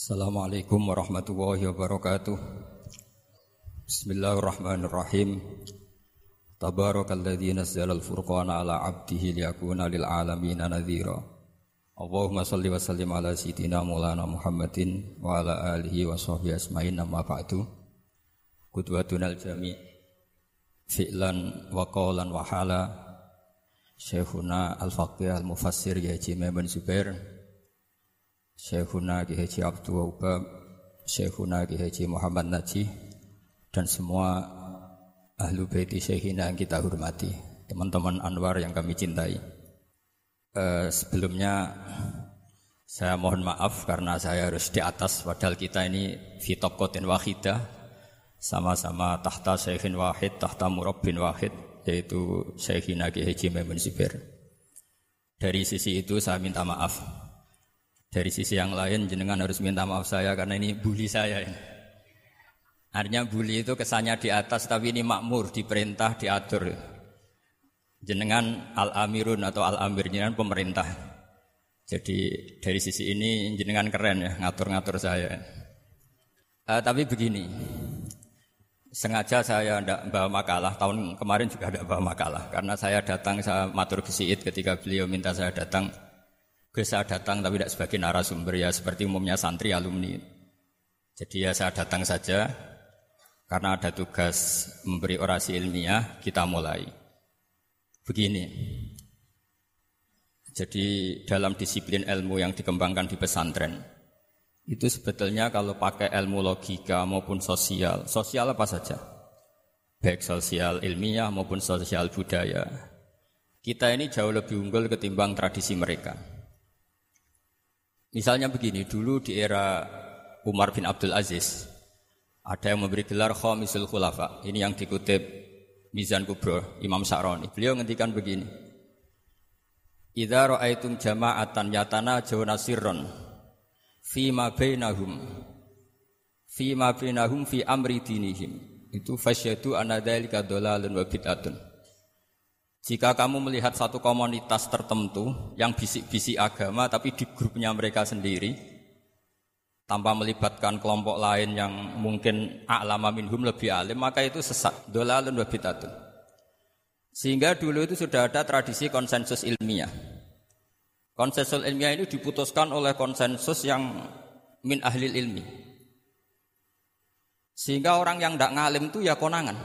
Assalamualaikum warahmatullahi wabarakatuh. Bismillahirrahmanirrahim. Tabarakalladzi nazzala al-furqana ala 'abdihi liyakuna lil 'alamin nadhira. Allahumma shalli wa sallim ala sayyidina Maulana Muhammadin wa ala alihi wa sahbihi asma'in amma ba'du. Qudwatuna al-jami' fi'lan wa qawlan wa hala. Syekhuna al-faqih al-mufassir ya Jimaman Zubair Syekhuna Ki Haji Abdul Wahab, Syekhuna Ki Haji Muhammad Najih dan semua ahlu baiti Syekhina yang kita hormati, teman-teman Anwar yang kami cintai. Uh, sebelumnya saya mohon maaf karena saya harus di atas padahal kita ini fitop kotin wahidah sama-sama tahta Syekhin Wahid, tahta Murabbin Wahid yaitu Syekhina Ki Haji Maimun Zubair. Dari sisi itu saya minta maaf dari sisi yang lain jenengan harus minta maaf saya karena ini bully saya ini. Artinya bully itu kesannya di atas tapi ini makmur, diperintah, diatur. Jenengan al-amirun atau al-amir jenengan pemerintah. Jadi dari sisi ini jenengan keren ya ngatur-ngatur saya. Uh, tapi begini, sengaja saya tidak bawa makalah tahun kemarin juga tidak bawa makalah karena saya datang saya matur ke ketika beliau minta saya datang Gue saya datang tapi tidak sebagai narasumber ya seperti umumnya santri alumni. Jadi ya saya datang saja karena ada tugas memberi orasi ilmiah, kita mulai. Begini. Jadi dalam disiplin ilmu yang dikembangkan di pesantren, itu sebetulnya kalau pakai ilmu logika maupun sosial, sosial apa saja? Baik sosial ilmiah maupun sosial budaya. Kita ini jauh lebih unggul ketimbang tradisi mereka. Misalnya begini, dulu di era Umar bin Abdul Aziz, ada yang memberi gelar Khamisul Khulafa. Ini yang dikutip Mizan Kubro, Imam Sa'roni. Beliau ngendikan begini. Idza ra'aitum jama'atan yatana jawna sirron fi ma bainahum fi ma bainahum fi amri dinihim. Itu fasyadu anna dzalika dhalalun wa bid'atun. Jika kamu melihat satu komunitas tertentu yang bisik-bisik agama tapi di grupnya mereka sendiri tanpa melibatkan kelompok lain yang mungkin a'lama minhum lebih alim maka itu sesat dolalun wa bidatun. Sehingga dulu itu sudah ada tradisi konsensus ilmiah. Konsensus ilmiah ini diputuskan oleh konsensus yang min ahli ilmi. Sehingga orang yang tidak ngalim itu ya konangan.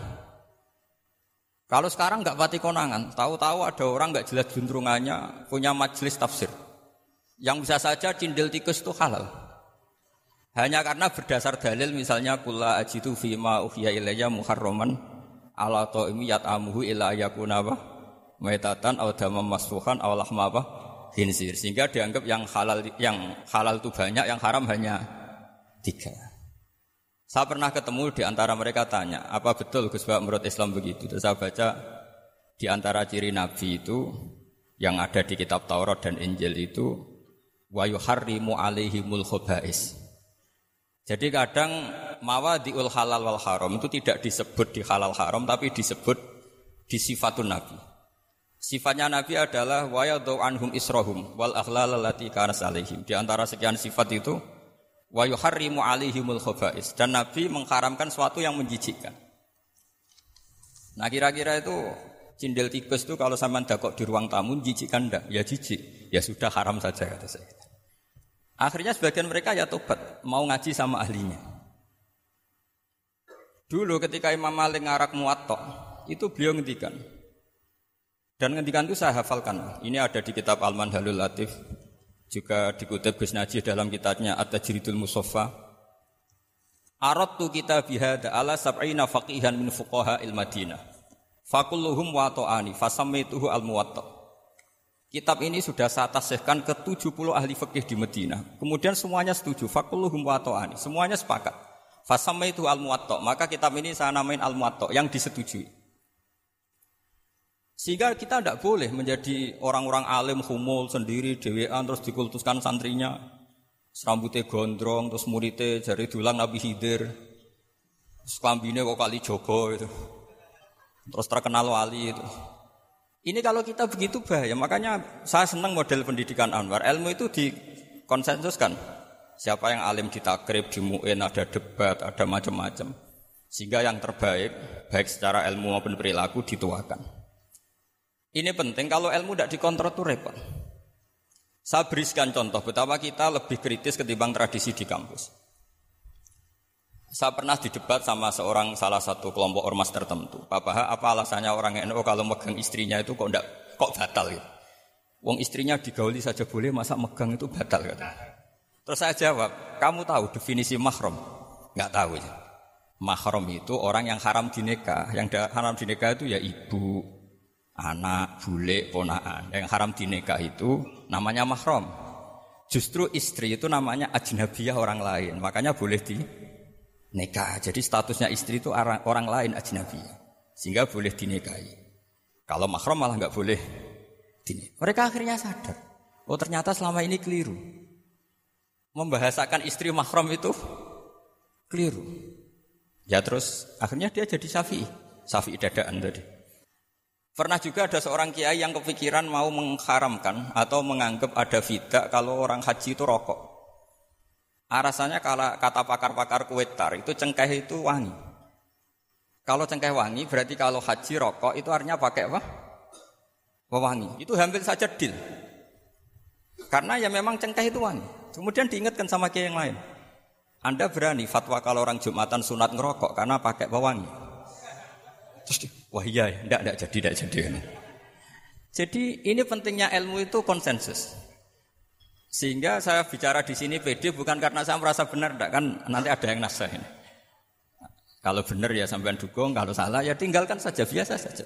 Kalau sekarang nggak pati konangan, tahu-tahu ada orang nggak jelas juntrungannya punya majelis tafsir. Yang bisa saja cindil tikus itu halal. Hanya karena berdasar dalil misalnya kula ajitu fima uhiya ilayya muharraman ala ta'imi yat'amuhu ila yakuna apa? Maitatan aw damam masfuhan aw lahma apa? Hinsir. Sehingga dianggap yang halal yang halal itu banyak, yang haram hanya tiga. Saya pernah ketemu di antara mereka tanya, apa betul Gus Bak menurut Islam begitu? Terus saya baca di antara ciri Nabi itu yang ada di kitab Taurat dan Injil itu wa yuharrimu alaihimul khobais. Jadi kadang mawadiul halal wal haram itu tidak disebut di halal haram tapi disebut di sifatun Nabi. Sifatnya Nabi adalah wa anhum isrohum wal akhlal allati kanas alaihim. Di antara sekian sifat itu wa yuharrimu alaihimul khaba'is dan Nabi mengharamkan sesuatu yang menjijikkan. Nah kira-kira itu cindil tikus itu kalau sama dakok di ruang tamu jijikkan enggak? Ya jijik. Ya sudah haram saja kata saya. Akhirnya sebagian mereka ya tobat, mau ngaji sama ahlinya. Dulu ketika Imam Malik ngarak muwatta, itu beliau ngendikan. Dan ngendikan itu saya hafalkan. Ini ada di kitab Al-Manhalul Latif juga dikutip Gus Najih dalam kitabnya At-Tajridul Musaffa. Aradtu kita bihada ala sab'ina faqihan min fuqaha il Madinah. Fakulluhum wa ta'ani fasammaituhu al-muwatta. Kitab ini sudah saya tasihkan ke 70 ahli fikih di Madinah. Kemudian semuanya setuju. Fakulluhum wa ta'ani. Semuanya sepakat. Fasamaitu al-muwatta. Maka kitab ini saya namain al-muwatta yang disetujui. Sehingga kita tidak boleh menjadi orang-orang alim humul sendiri, dewean terus dikultuskan santrinya. Rambutnya gondrong, terus muridnya jari dulang Nabi Hidir. Terus kambine kok kali jogo itu. Terus terkenal wali itu. Ini kalau kita begitu bahaya. Makanya saya senang model pendidikan Anwar. Ilmu itu dikonsensuskan. Siapa yang alim di takrib, di mu'in, ada debat, ada macam-macam. Sehingga yang terbaik, baik secara ilmu maupun perilaku dituakan. Ini penting, kalau ilmu tidak dikontrol itu repot. Saya berikan contoh betapa kita lebih kritis ketimbang tradisi di kampus. Saya pernah didebat sama seorang salah satu kelompok ormas tertentu. Papa, apa alasannya orang NU kalau megang istrinya itu kok enggak, kok batal gitu? Wong istrinya digauli saja boleh, masa megang itu batal kata. Terus saya jawab, kamu tahu definisi mahram? Enggak tahu ya. Mahram itu orang yang haram dinikah. Yang haram dinikah itu ya ibu, anak, bule, ponaan. Yang haram dinikah itu namanya mahram. Justru istri itu namanya ajnabiyah orang lain. Makanya boleh di nikah. Jadi statusnya istri itu orang, orang lain ajnabi. Sehingga boleh dinikahi. Kalau mahram malah nggak boleh dinik. Mereka akhirnya sadar. Oh ternyata selama ini keliru. Membahasakan istri mahram itu keliru. Ya terus akhirnya dia jadi syafi'i. Syafi'i dadaan tadi. Pernah juga ada seorang kiai yang kepikiran mau mengharamkan atau menganggap ada fidak kalau orang haji itu rokok. Rasanya kalau kata pakar-pakar kue tar itu cengkeh itu wangi. Kalau cengkeh wangi berarti kalau haji rokok itu artinya pakai apa? Wangi. Itu hampir saja deal. Karena ya memang cengkeh itu wangi. Kemudian diingatkan sama kiai yang lain. Anda berani fatwa kalau orang Jumatan sunat ngerokok karena pakai pewangi. Terus wah iya, enggak, enggak jadi, enggak jadi. Jadi ini pentingnya ilmu itu konsensus. Sehingga saya bicara di sini PD bukan karena saya merasa benar, enggak kan nanti ada yang nasah ini. Kalau benar ya sampean dukung, kalau salah ya tinggalkan saja biasa saja.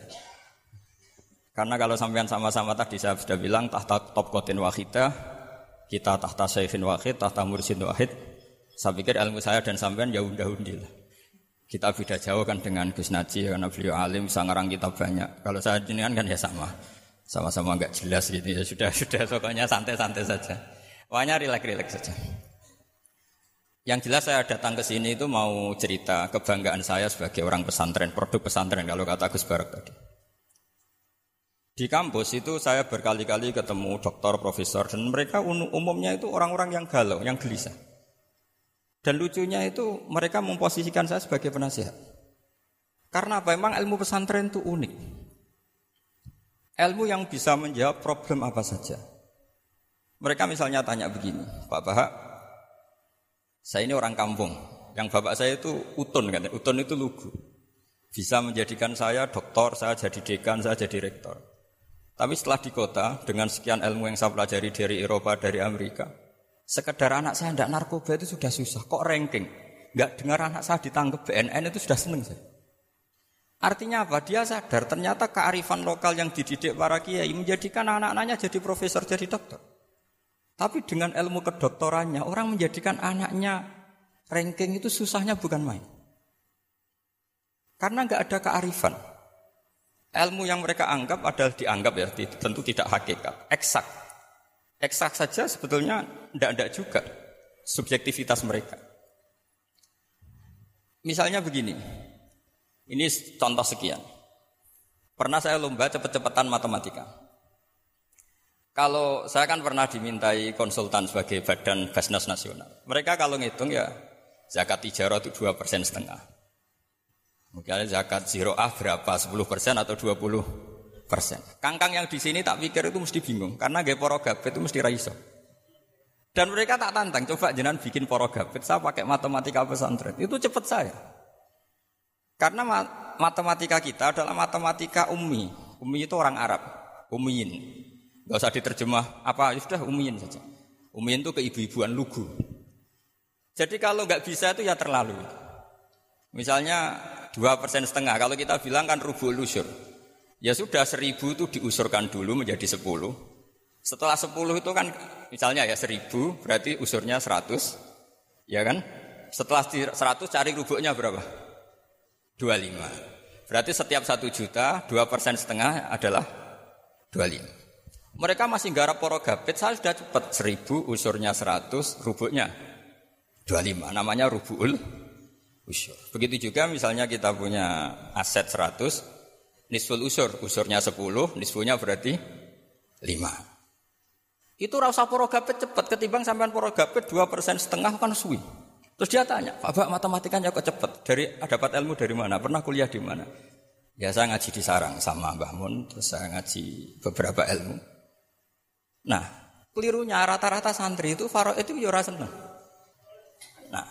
Karena kalau sampean sama-sama tadi saya sudah bilang tahta top kotin wahida, kita tahta saifin wahid, tahta mursin wahid. Saya pikir ilmu saya dan sampean ya udah-undi lah. Kita beda jauh kan dengan Gus Naji karena beliau alim, sangarang kita banyak. Kalau saya jenengan kan ya sama. Sama-sama nggak jelas gitu ya sudah sudah pokoknya santai-santai saja. Pokoknya rileks-rileks saja. Yang jelas saya datang ke sini itu mau cerita kebanggaan saya sebagai orang pesantren, produk pesantren kalau kata Gus Barak tadi. Di kampus itu saya berkali-kali ketemu dokter, profesor, dan mereka umumnya itu orang-orang yang galau, yang gelisah. Dan lucunya itu mereka memposisikan saya sebagai penasihat. Karena apa? Memang ilmu pesantren itu unik. Ilmu yang bisa menjawab problem apa saja. Mereka misalnya tanya begini, Pak Bahak, saya ini orang kampung, yang bapak saya itu utun kan, utun itu lugu. Bisa menjadikan saya doktor, saya jadi dekan, saya jadi rektor. Tapi setelah di kota, dengan sekian ilmu yang saya pelajari dari Eropa, dari Amerika, sekedar anak saya tidak narkoba itu sudah susah. Kok ranking? Nggak dengar anak saya ditangkap BNN itu sudah seneng saya. Artinya apa? Dia sadar ternyata kearifan lokal yang dididik para kiai menjadikan anak-anaknya jadi profesor, jadi dokter. Tapi dengan ilmu kedoktorannya, orang menjadikan anaknya ranking itu susahnya bukan main. Karena nggak ada kearifan. Ilmu yang mereka anggap adalah dianggap ya, tentu tidak hakikat, eksak. Eksak saja sebetulnya tidak ada juga subjektivitas mereka. Misalnya begini, ini contoh sekian. Pernah saya lomba cepet-cepetan matematika. Kalau saya kan pernah dimintai konsultan sebagai badan Basnas Nasional. Mereka kalau ngitung ya zakat tijarah itu dua persen setengah. Mungkin zakat zero ah berapa? 10 persen atau 20 persen. Kangkang yang di sini tak pikir itu mesti bingung karena gaya porogabet itu mesti raiso. Dan mereka tak tantang, coba jenengan bikin porogabet, saya pakai matematika pesantren. Itu cepat saya. Karena matematika kita adalah matematika ummi. Ummi itu orang Arab, ummiin. Gak usah diterjemah apa, ya sudah umiin saja. Umiin itu keibu-ibuan lugu. Jadi kalau nggak bisa itu ya terlalu. Misalnya dua persen setengah. Kalau kita bilang kan rubuh lusur. Ya sudah seribu itu diusurkan dulu menjadi sepuluh. Setelah sepuluh itu kan misalnya ya seribu berarti usurnya seratus. Ya kan? Setelah seratus cari rubuknya berapa? Dua lima. Berarti setiap satu juta dua persen setengah adalah dua lima. Mereka masih garap porogabit, saya sudah cepat. Seribu, usurnya seratus, rubuknya dua lima. Namanya rubuul usur. Begitu juga misalnya kita punya aset seratus, nisful usur, usurnya sepuluh, nisfunya berarti lima. Itu rasa porogapet cepat ketimbang sampean porogapet dua persen setengah kan suwi. Terus dia tanya, Pak matematikanya kok cepat? Dari dapat ilmu dari mana? Pernah kuliah di mana? Ya saya ngaji di sarang sama Mbah Mun, terus saya ngaji beberapa ilmu. Nah, kelirunya rata-rata santri itu faro itu ya seneng. Nah,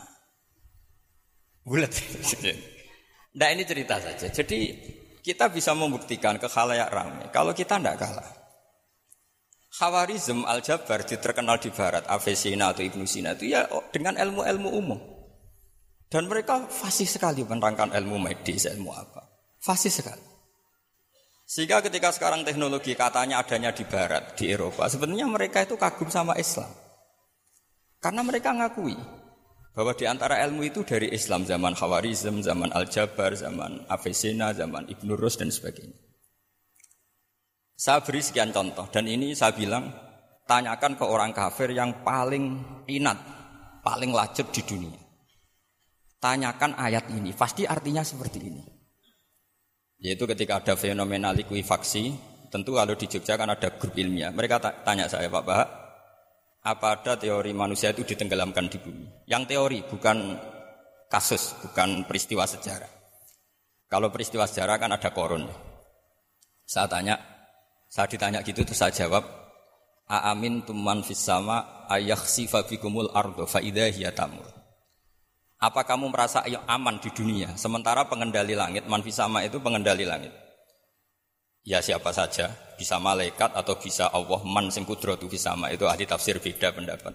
bulat. Nah ini cerita saja. Jadi kita bisa membuktikan ke khalayak ramai. Kalau kita tidak kalah. Khawarizm Al-Jabar terkenal di barat, Avesina atau Ibnu Sina itu ya dengan ilmu-ilmu umum. Dan mereka fasih sekali menerangkan ilmu medis, ilmu apa. Fasih sekali. Sehingga ketika sekarang teknologi katanya adanya di barat, di Eropa, sebenarnya mereka itu kagum sama Islam. Karena mereka ngakui bahwa di antara ilmu itu dari Islam zaman Khawarizm, zaman Al-Jabar, zaman Avesina, zaman Ibnu Rus dan sebagainya. Saya beri sekian contoh dan ini saya bilang tanyakan ke orang kafir yang paling inat, paling lacet di dunia. Tanyakan ayat ini, pasti artinya seperti ini. Yaitu ketika ada fenomena likuifaksi, tentu kalau di Jogja kan ada grup ilmiah. Mereka tanya saya, Pak Bahak, apa ada teori manusia itu ditenggelamkan di bumi? Yang teori, bukan kasus, bukan peristiwa sejarah. Kalau peristiwa sejarah kan ada korun. Saya tanya, saya ditanya gitu terus saya jawab, Aamin tuman fis sama ayakhsifa bikumul ardo fa tamur. Apa kamu merasa aman di dunia sementara pengendali langit man sama itu pengendali langit? Ya siapa saja, bisa malaikat atau bisa Allah man sing kudratu sama itu ahli tafsir beda pendapat.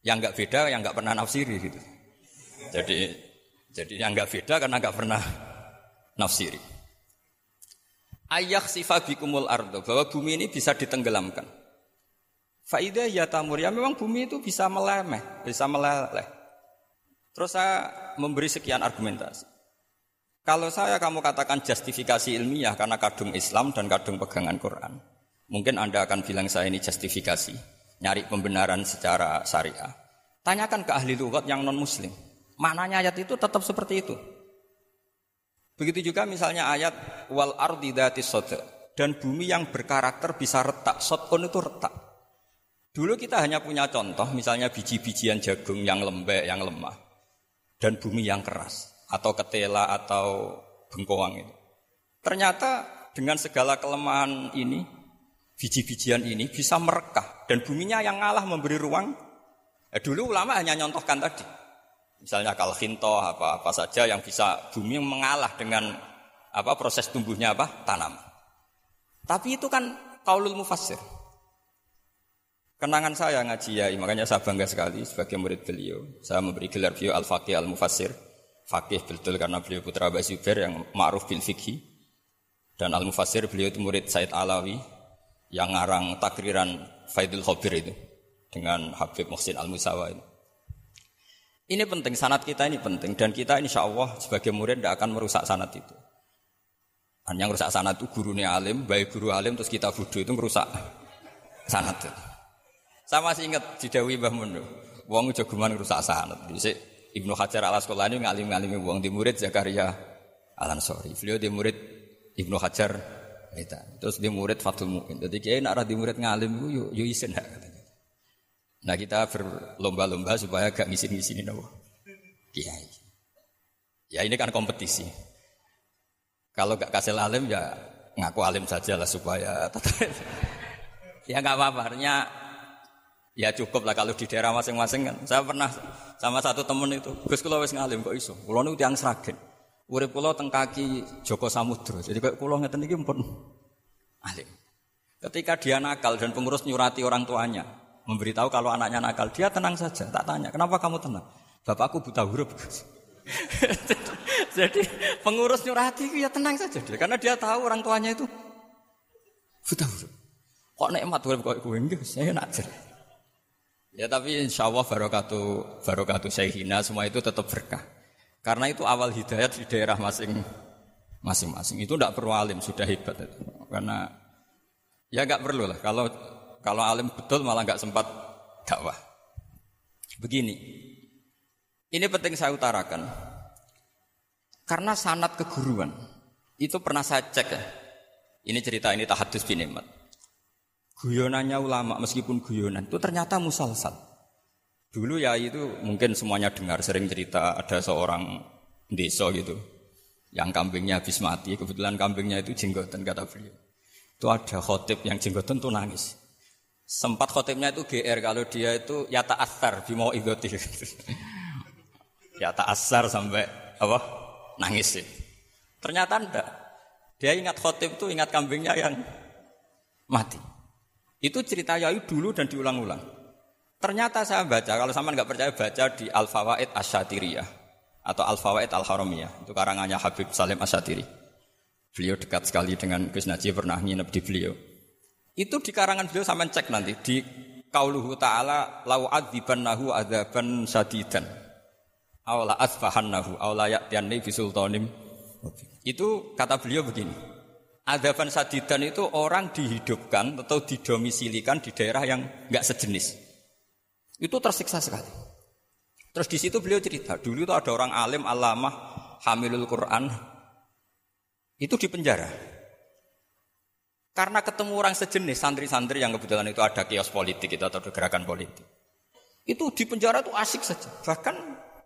Yang enggak beda yang enggak pernah nafsiri gitu. Jadi jadi yang enggak beda karena enggak pernah nafsiri ayak sifabikumul ardo bahwa bumi ini bisa ditenggelamkan. Faidah ya tamur ya memang bumi itu bisa melemeh, bisa meleleh. Terus saya memberi sekian argumentasi. Kalau saya kamu katakan justifikasi ilmiah karena kadung Islam dan kadung pegangan Quran, mungkin Anda akan bilang saya ini justifikasi, nyari pembenaran secara syariah. Tanyakan ke ahli lugat yang non muslim. Maknanya ayat itu tetap seperti itu. Begitu juga misalnya ayat wal ardi datis dan bumi yang berkarakter bisa retak. Sotkon itu retak. Dulu kita hanya punya contoh misalnya biji-bijian jagung yang lembek, yang lemah dan bumi yang keras atau ketela atau bengkoang itu. Ternyata dengan segala kelemahan ini biji-bijian ini bisa merekah dan buminya yang ngalah memberi ruang. Eh, dulu ulama hanya nyontohkan tadi. Misalnya kalkinto apa apa saja yang bisa bumi mengalah dengan apa proses tumbuhnya apa tanam. Tapi itu kan kaulul mufassir. Kenangan saya ngaji ya, makanya saya bangga sekali sebagai murid beliau. Saya memberi gelar beliau al-faqih al-mufassir. Fakih betul karena beliau putra Abu Zubair yang ma'ruf bil fikhi. Dan al-mufassir beliau itu murid Said Alawi yang ngarang takriran Faidul Khobir itu dengan Habib Muhsin Al-Musawa itu. Ini penting, sanat kita ini penting dan kita insya Allah sebagai murid tidak akan merusak sanat itu. Dan yang merusak sanat itu gurunya alim, baik guru alim terus kita bodoh itu merusak sanat itu. Saya masih ingat di Dewi Mbah Mundu, wong jagoman merusak sanat. Jadi Ibnu Hajar al Asqalani ngalim ngalimi wong di murid Zakaria Al Ansori. Beliau di murid Ibnu Hajar itu. Terus di murid Fatul Mu'in. Jadi kiai nak di murid ngalim itu yo yo isen Nah kita berlomba-lomba supaya gak ngisin-ngisini nopo kiai. Ya ini kan kompetisi. Kalau gak kasih alim ya ngaku alim saja lah supaya ya nggak apa-apa. Ya cukup lah kalau di daerah masing-masing kan. Saya pernah sama satu temen itu, Gus kula wis ngalim kok iso. Kula niku tiyang Sragen. Urip kula teng kaki Joko Samudra. Jadi kok kula ngeten iki pun alim. Ketika dia nakal dan pengurus nyurati orang tuanya, memberitahu kalau anaknya nakal, dia tenang saja. Tak tanya, kenapa kamu tenang? Bapakku buta huruf. Jadi pengurus nyurati ya tenang saja dia, karena dia tahu orang tuanya itu buta huruf. Kok nikmat huruf kok enggak, saya nak Ya tapi insya Allah barokatu barokatu syekhina semua itu tetap berkah. Karena itu awal hidayat di daerah masing masing-masing. Itu tidak perlu alim sudah hebat itu. Karena ya nggak perlu lah. Kalau kalau alim betul malah nggak sempat dakwah. Begini, ini penting saya utarakan. Karena sanat keguruan itu pernah saya cek ya. Ini cerita ini tahadus bin Imat. Guyonannya ulama meskipun guyonan itu ternyata musalsal. Dulu ya itu mungkin semuanya dengar sering cerita ada seorang desa gitu yang kambingnya habis mati. Kebetulan kambingnya itu jenggotan kata beliau. Itu ada khotib yang jenggotan tuh nangis. Sempat khotibnya itu GR kalau dia itu yata asar bimo idoti yata asar sampai apa nangis sih. Ternyata enggak dia ingat khotib itu ingat kambingnya yang mati itu cerita Yayu dulu dan diulang-ulang Ternyata saya baca, kalau sama nggak percaya baca di Al Fawaid Asyatiriyah atau Al Fawaid Al Haramiyah. Itu karangannya Habib Salim Asyatiri. Beliau dekat sekali dengan Gus Najib pernah nginep di beliau. Itu di karangan beliau sama cek nanti di Kauluhu Ta'ala lau adzibannahu adzaban sadidan. Awla asfahannahu awla ya'tiyanni bisultanim. Itu kata beliau begini. Adzaban sadidan itu orang dihidupkan atau didomisilikan di daerah yang nggak sejenis. Itu tersiksa sekali. Terus di situ beliau cerita, dulu itu ada orang alim alamah hamilul Quran itu di penjara. Karena ketemu orang sejenis santri-santri yang kebetulan itu ada kios politik itu atau gerakan politik. Itu di penjara itu asik saja. Bahkan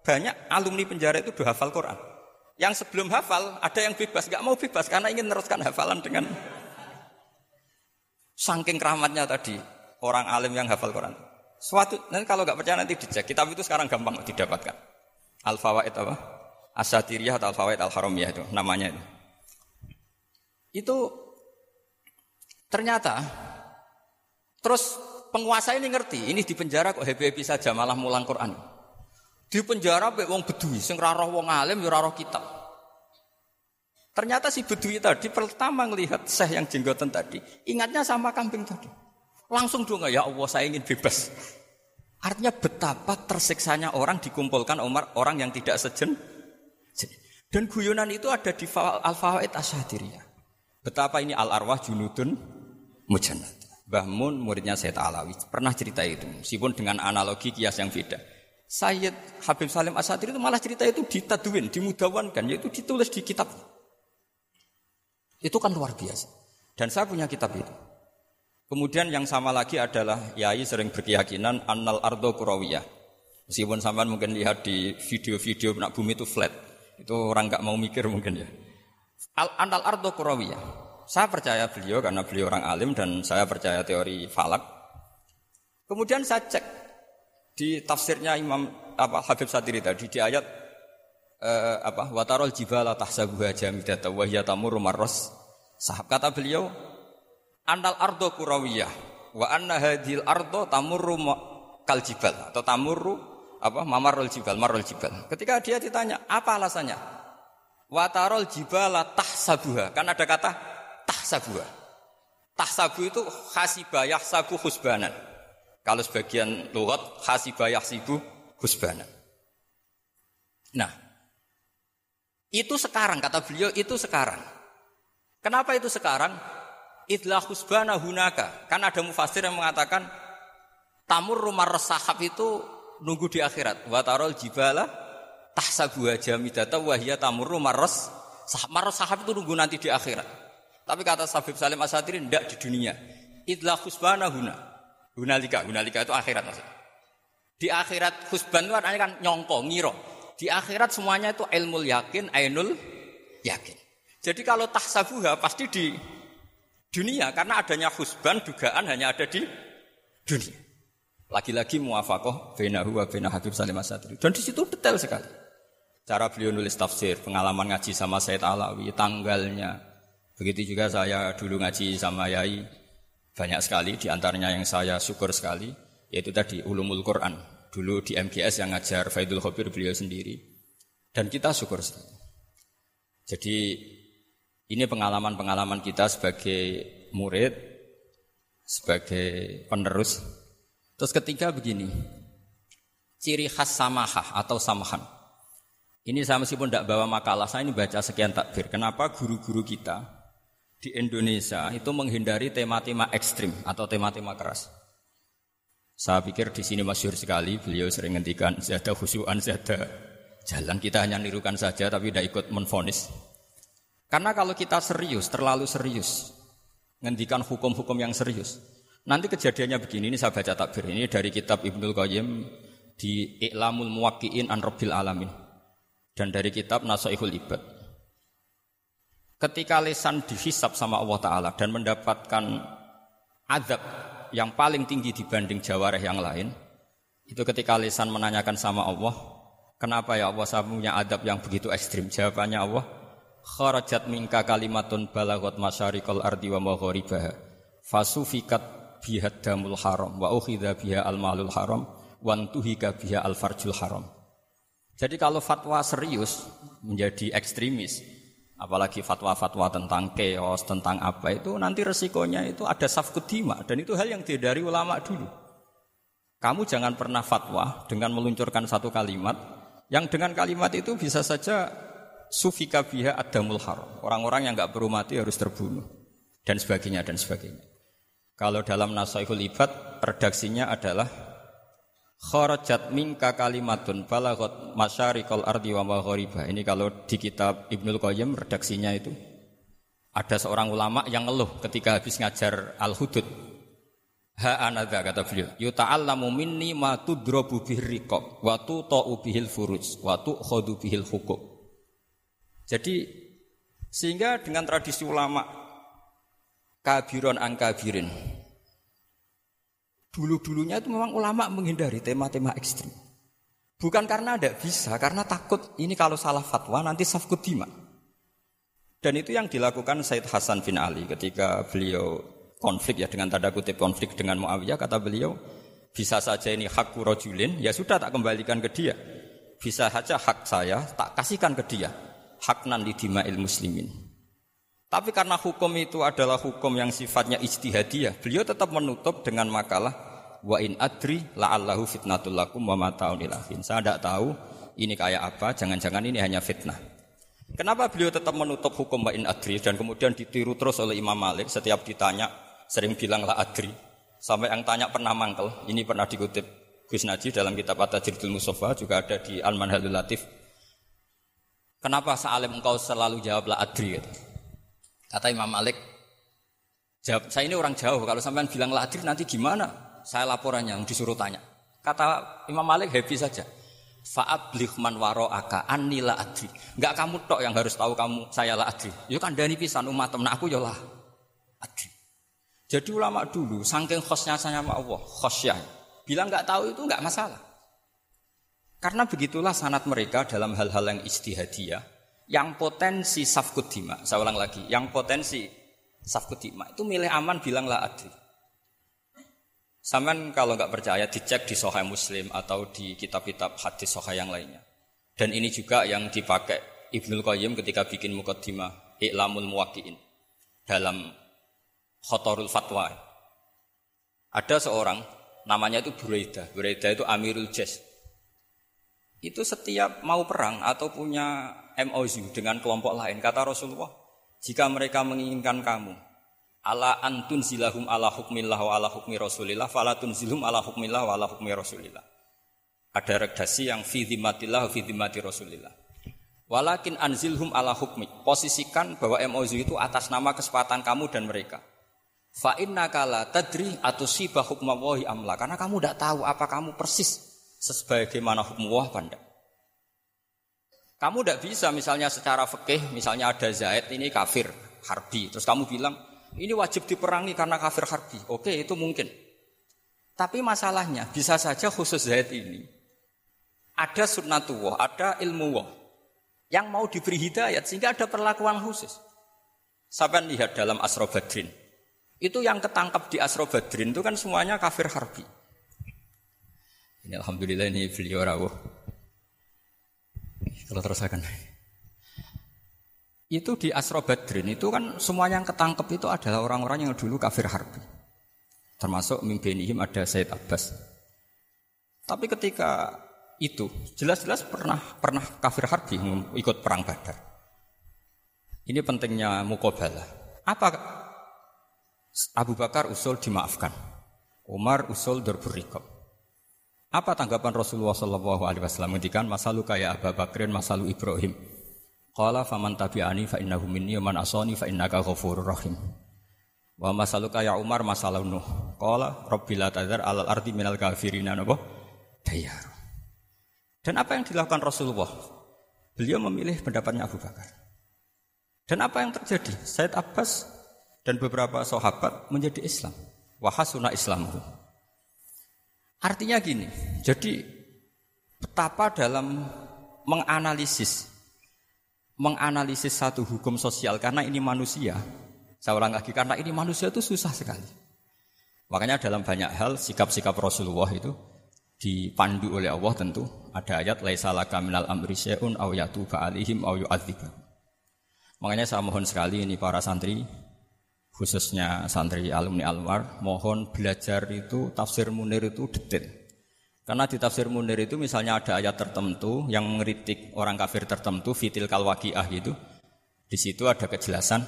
banyak alumni penjara itu udah hafal Quran. Yang sebelum hafal ada yang bebas, nggak mau bebas karena ingin meneruskan hafalan dengan saking keramatnya tadi orang alim yang hafal Quran. Suatu nanti kalau nggak percaya nanti dicek. Kitab itu sekarang gampang didapatkan. Al Fawaid apa? Asatiriyah atau Al Fawaid Al Haramiyah itu namanya itu. Itu ternyata terus penguasa ini ngerti, ini di penjara kok happy-happy saja malah mulang Quran. Di penjara be wong bedui sing ora wong alim ya roh kitab. Ternyata si bedui tadi pertama melihat syekh yang jenggotan tadi, ingatnya sama kambing tadi. Langsung dong ya Allah saya ingin bebas. Artinya betapa tersiksanya orang dikumpulkan Umar orang yang tidak sejen. Dan guyonan itu ada di Al-Fawaid Asyadiriyah. Betapa ini al-arwah junudun mujannat. Mbah Mun muridnya Sayyid Alawi pernah cerita itu meskipun dengan analogi kias yang beda. Sayyid Habib Salim Asadir itu malah cerita itu ditaduin, dimudawankan, yaitu ditulis di kitab. Itu kan luar biasa. Dan saya punya kitab itu. Kemudian yang sama lagi adalah Yai sering berkeyakinan annal ardo kurawiyah. Meskipun sampean mungkin lihat di video-video nak bumi itu flat. Itu orang nggak mau mikir mungkin ya. Al annal ardo kurawiyah. Saya percaya beliau karena beliau orang alim dan saya percaya teori falak. Kemudian saya cek di tafsirnya Imam apa Habib Satiri tadi di ayat eh, apa watarol jibala tahsabuha jamidata wa hiya tamurru marras. Sahab kata beliau Anal ardo kurawiyah wa anna hadhil ardo tamurru kal jibal atau tamurru apa mamarul jibal marul jibal. Ketika dia ditanya apa alasannya? Watarol jibala tahsabuha. Kan ada kata tahsabuha. Tahsabu itu khasibah yahsabu husbanan. Kalau sebagian lughat khasibah yahsibu husbanan. Nah, itu sekarang kata beliau itu sekarang. Kenapa itu sekarang? idlah husbana hunaka. Kan ada mufasir yang mengatakan tamur rumah resahab itu nunggu di akhirat. Watarol jibala tahsabu jamidata wahya tamur rumah sahab. sahab itu nunggu nanti di akhirat. Tapi kata Sabib Salim Asatirin tidak di dunia. Idlah husbana huna. Hunalika, hunalika itu akhirat maksudnya. Di akhirat husban itu kan nyongko, ngiro. Di akhirat semuanya itu ilmu yakin, ainul yakin. Jadi kalau tahsabuha pasti di dunia karena adanya husban dugaan hanya ada di dunia. Lagi-lagi muafakoh benahu wa bena Habib Salim Asadri. Dan di situ detail sekali. Cara beliau nulis tafsir, pengalaman ngaji sama Said Alawi, tanggalnya. Begitu juga saya dulu ngaji sama Yai. Banyak sekali, di antaranya yang saya syukur sekali, yaitu tadi Ulumul Quran. Dulu di MGS yang ngajar Faidul Khobir beliau sendiri. Dan kita syukur sekali. Jadi ini pengalaman-pengalaman kita sebagai murid, sebagai penerus. Terus ketiga begini, ciri khas samahah atau samahan. Ini saya meskipun tidak bawa makalah, saya ini baca sekian takbir. Kenapa guru-guru kita di Indonesia itu menghindari tema-tema ekstrim atau tema-tema keras? Saya pikir di sini masyur sekali, beliau sering ngendikan zada khusyuan, zada jalan. Kita hanya nirukan saja tapi tidak ikut menfonis. Karena kalau kita serius, terlalu serius, ngendikan hukum-hukum yang serius, Nanti kejadiannya begini, ini saya baca takbir. Ini dari kitab Ibnul Qayyim di I'lamul Muwakki'in an Alamin. Dan dari kitab Nasaihul Ibad. Ketika lesan dihisap sama Allah Ta'ala dan mendapatkan azab yang paling tinggi dibanding jawareh yang lain, itu ketika lesan menanyakan sama Allah, kenapa ya Allah saya punya adab yang begitu ekstrim? Jawabannya Allah, kharajat minka kalimatun balagot masyarikal ardi wa magharibaha fasufikat biha damul haram wa ukhidha biha al malul haram wa tuhika biha al farjul haram. Jadi kalau fatwa serius menjadi ekstremis, apalagi fatwa-fatwa tentang keos, tentang apa itu nanti resikonya itu ada safkudima dan itu hal yang dari ulama dulu. Kamu jangan pernah fatwa dengan meluncurkan satu kalimat yang dengan kalimat itu bisa saja sufika biha adamul haram. Orang-orang yang nggak perlu mati harus terbunuh dan sebagainya dan sebagainya. Kalau dalam Nasaihul Ibad redaksinya adalah kharajat minka kalimatun balagot masyarikal ardi wa maghariba. Ini kalau di kitab Ibnul Qayyim redaksinya itu ada seorang ulama yang ngeluh ketika habis ngajar Al-Hudud. Ha anadha kata beliau, yuta'allamu minni ma tudrabu bihir riqab wa tuta'u bihil furuj wa tu'khadu bihil hukum. Jadi sehingga dengan tradisi ulama kabiron angkabirin dulu-dulunya itu memang ulama menghindari tema-tema ekstrim. Bukan karena ada bisa, karena takut ini kalau salah fatwa nanti safkut dima. Dan itu yang dilakukan Said Hasan bin Ali ketika beliau konflik ya dengan tanda kutip konflik dengan Muawiyah kata beliau bisa saja ini hak rojulin ya sudah tak kembalikan ke dia bisa saja hak saya tak kasihkan ke dia haknan di dima'il muslimin. Tapi karena hukum itu adalah hukum yang sifatnya ijtihadiyah, beliau tetap menutup dengan makalah wa in adri la'allahu fitnatul lakum wa mata'un ilahin. Saya tidak tahu ini kayak apa, jangan-jangan ini hanya fitnah. Kenapa beliau tetap menutup hukum wa in adri dan kemudian ditiru terus oleh Imam Malik setiap ditanya sering bilang la adri. Sampai yang tanya pernah mangkel, ini pernah dikutip Gus Najib dalam kitab At-Tajridul Musofa juga ada di Al-Manhalul Latif Kenapa Sa'alim engkau selalu jawablah adri? Gitu. Kata Imam Malik, jawab, saya ini orang jauh, kalau sampean bilang la adri nanti gimana? Saya laporannya, yang disuruh tanya. Kata Imam Malik happy saja. Fa'ablih man waro'aka anni la adri. Enggak kamu tok yang harus tahu kamu saya la adri. Kan dani pisan umat temen aku yo lah. Jadi ulama dulu, saking khosnya sama Allah, khosnya. Bilang enggak tahu itu enggak masalah. Karena begitulah sanat mereka dalam hal-hal yang istihadiyah, yang potensi safkudima, saya ulang lagi, yang potensi safkudima itu milih aman bilanglah adri. Saman kalau nggak percaya dicek di Sohai Muslim atau di kitab-kitab hadis Sohai yang lainnya. Dan ini juga yang dipakai Ibnul Qayyim ketika bikin mukaddimah I'lamul Muwakki'in dalam Khotorul Fatwa. Ada seorang namanya itu Buraidah. Buraidah itu Amirul Jaz itu setiap mau perang atau punya MOU dengan kelompok lain, kata Rasulullah, jika mereka menginginkan kamu, ala antun zilahum ala hukmillah wa ala hukmi rasulillah, falatun zilhum ala hukmillah wa ala hukmi rasulillah. Ada redaksi yang fi dhimatillah fi dhimati rasulillah. Walakin anzilhum ala hukmi. Posisikan bahwa MOU itu atas nama kesepakatan kamu dan mereka. Fa inna kala tadri atau sibah hukmawahi amla. Karena kamu tidak tahu apa kamu persis sebagaimana hukum wah pandang. Kamu tidak bisa misalnya secara fikih, misalnya ada Zaid ini kafir, harbi. Terus kamu bilang, ini wajib diperangi karena kafir harbi. Oke, itu mungkin. Tapi masalahnya, bisa saja khusus Zaid ini, ada sunnatullah, ada ilmu wah, yang mau diberi hidayat, sehingga ada perlakuan khusus. Sampai lihat dalam Asro Badrin. Itu yang ketangkap di Asro Badrin itu kan semuanya kafir harbi. Ini alhamdulillah ini beliau rawuh. Kalau terusakan. Itu di Asro Badrin itu kan semua yang ketangkep itu adalah orang-orang yang dulu kafir harbi. Termasuk mimpinihim ada Said Abbas. Tapi ketika itu jelas-jelas pernah pernah kafir harbi ikut perang Badar. Ini pentingnya mukobalah. Apa Abu Bakar usul dimaafkan. Umar usul dorburikop. Apa tanggapan Rasulullah Shallallahu Alaihi Wasallam ketika masalu kayak Abu Bakrin, masalu Ibrahim. Qala faman tabi'ani fa innahu minni man asani fa innaka ghafurur rahim. Wa masaluka ya Umar masalah Nuh. Qala rabbil tadzar alal ardi minal kafirina napa? Dayar. Dan apa yang dilakukan Rasulullah? Beliau memilih pendapatnya Abu Bakar. Dan apa yang terjadi? Said Abbas dan beberapa sahabat menjadi Islam. Wahasuna Islamu. Artinya gini, jadi betapa dalam menganalisis menganalisis satu hukum sosial karena ini manusia saya ulang lagi karena ini manusia itu susah sekali. Makanya dalam banyak hal sikap-sikap Rasulullah itu dipandu oleh Allah tentu ada ayat laisa laka minal amri syai'un aw yatuba alaihim aw. Makanya saya mohon sekali ini para santri khususnya santri alumni Alwar mohon belajar itu tafsir Munir itu detail. Karena di tafsir Munir itu misalnya ada ayat tertentu yang mengeritik orang kafir tertentu fitil kalwakiah itu di situ ada kejelasan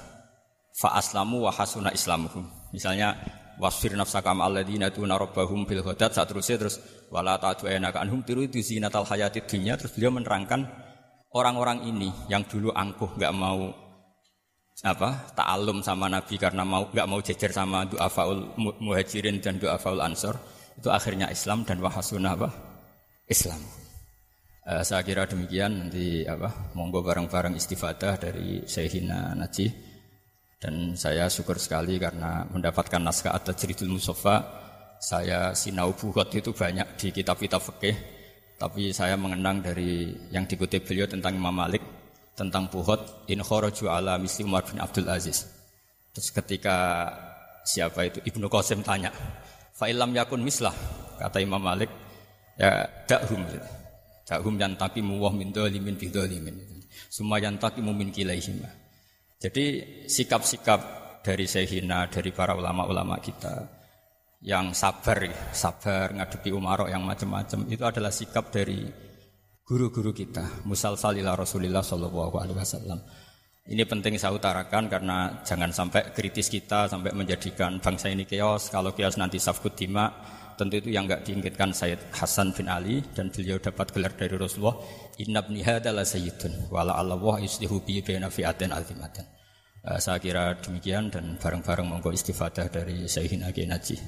fa aslamu wa hasuna islamuhum. Misalnya wasfir nafsaka ma alladzina tuna rabbahum bil ghadat terusnya terus wala ta'tu anhum tiru zinatal hayatid dunya terus beliau menerangkan orang-orang ini yang dulu angkuh nggak mau apa ta'alum sama Nabi karena mau nggak mau jejer sama doa faul muhajirin dan doa faul ansor itu akhirnya Islam dan wahasuna apa Islam. Uh, saya kira demikian nanti apa monggo bareng-bareng istifadah dari Syekhina Najih. Dan saya syukur sekali karena mendapatkan naskah atas Tajridul Musofa. Saya sinau buhot itu banyak di kitab-kitab fikih. Tapi saya mengenang dari yang dikutip beliau tentang Imam Malik. Tentang buhot. In kharaju ala misli Umar bin Abdul Aziz. Terus ketika siapa itu Ibnu Qasim tanya. Fa'ilam yakun mislah. Kata Imam Malik. Ya dakhum. Dakhum yang tapi muwah min dolimin bidolimin. Semua yang tapi mumin kilaihimah. Jadi sikap-sikap dari Sehina, dari para ulama-ulama kita yang sabar, sabar ngadepi umarok yang macam-macam itu adalah sikap dari guru-guru kita. Musal salila Rasulillah Shallallahu Alaihi Wasallam. Ini penting saya utarakan karena jangan sampai kritis kita sampai menjadikan bangsa ini keos. Kalau keos nanti safkut dima, tentu itu yang enggak diinginkan Sayyid Hasan bin Ali dan beliau dapat gelar dari Rasulullah Inna ibni adalah sayyidun wala Allah yuslihu bi baina fi'atin azimatin. Uh, saya kira demikian dan bareng-bareng monggo istifadah dari Sayyidina Kiai.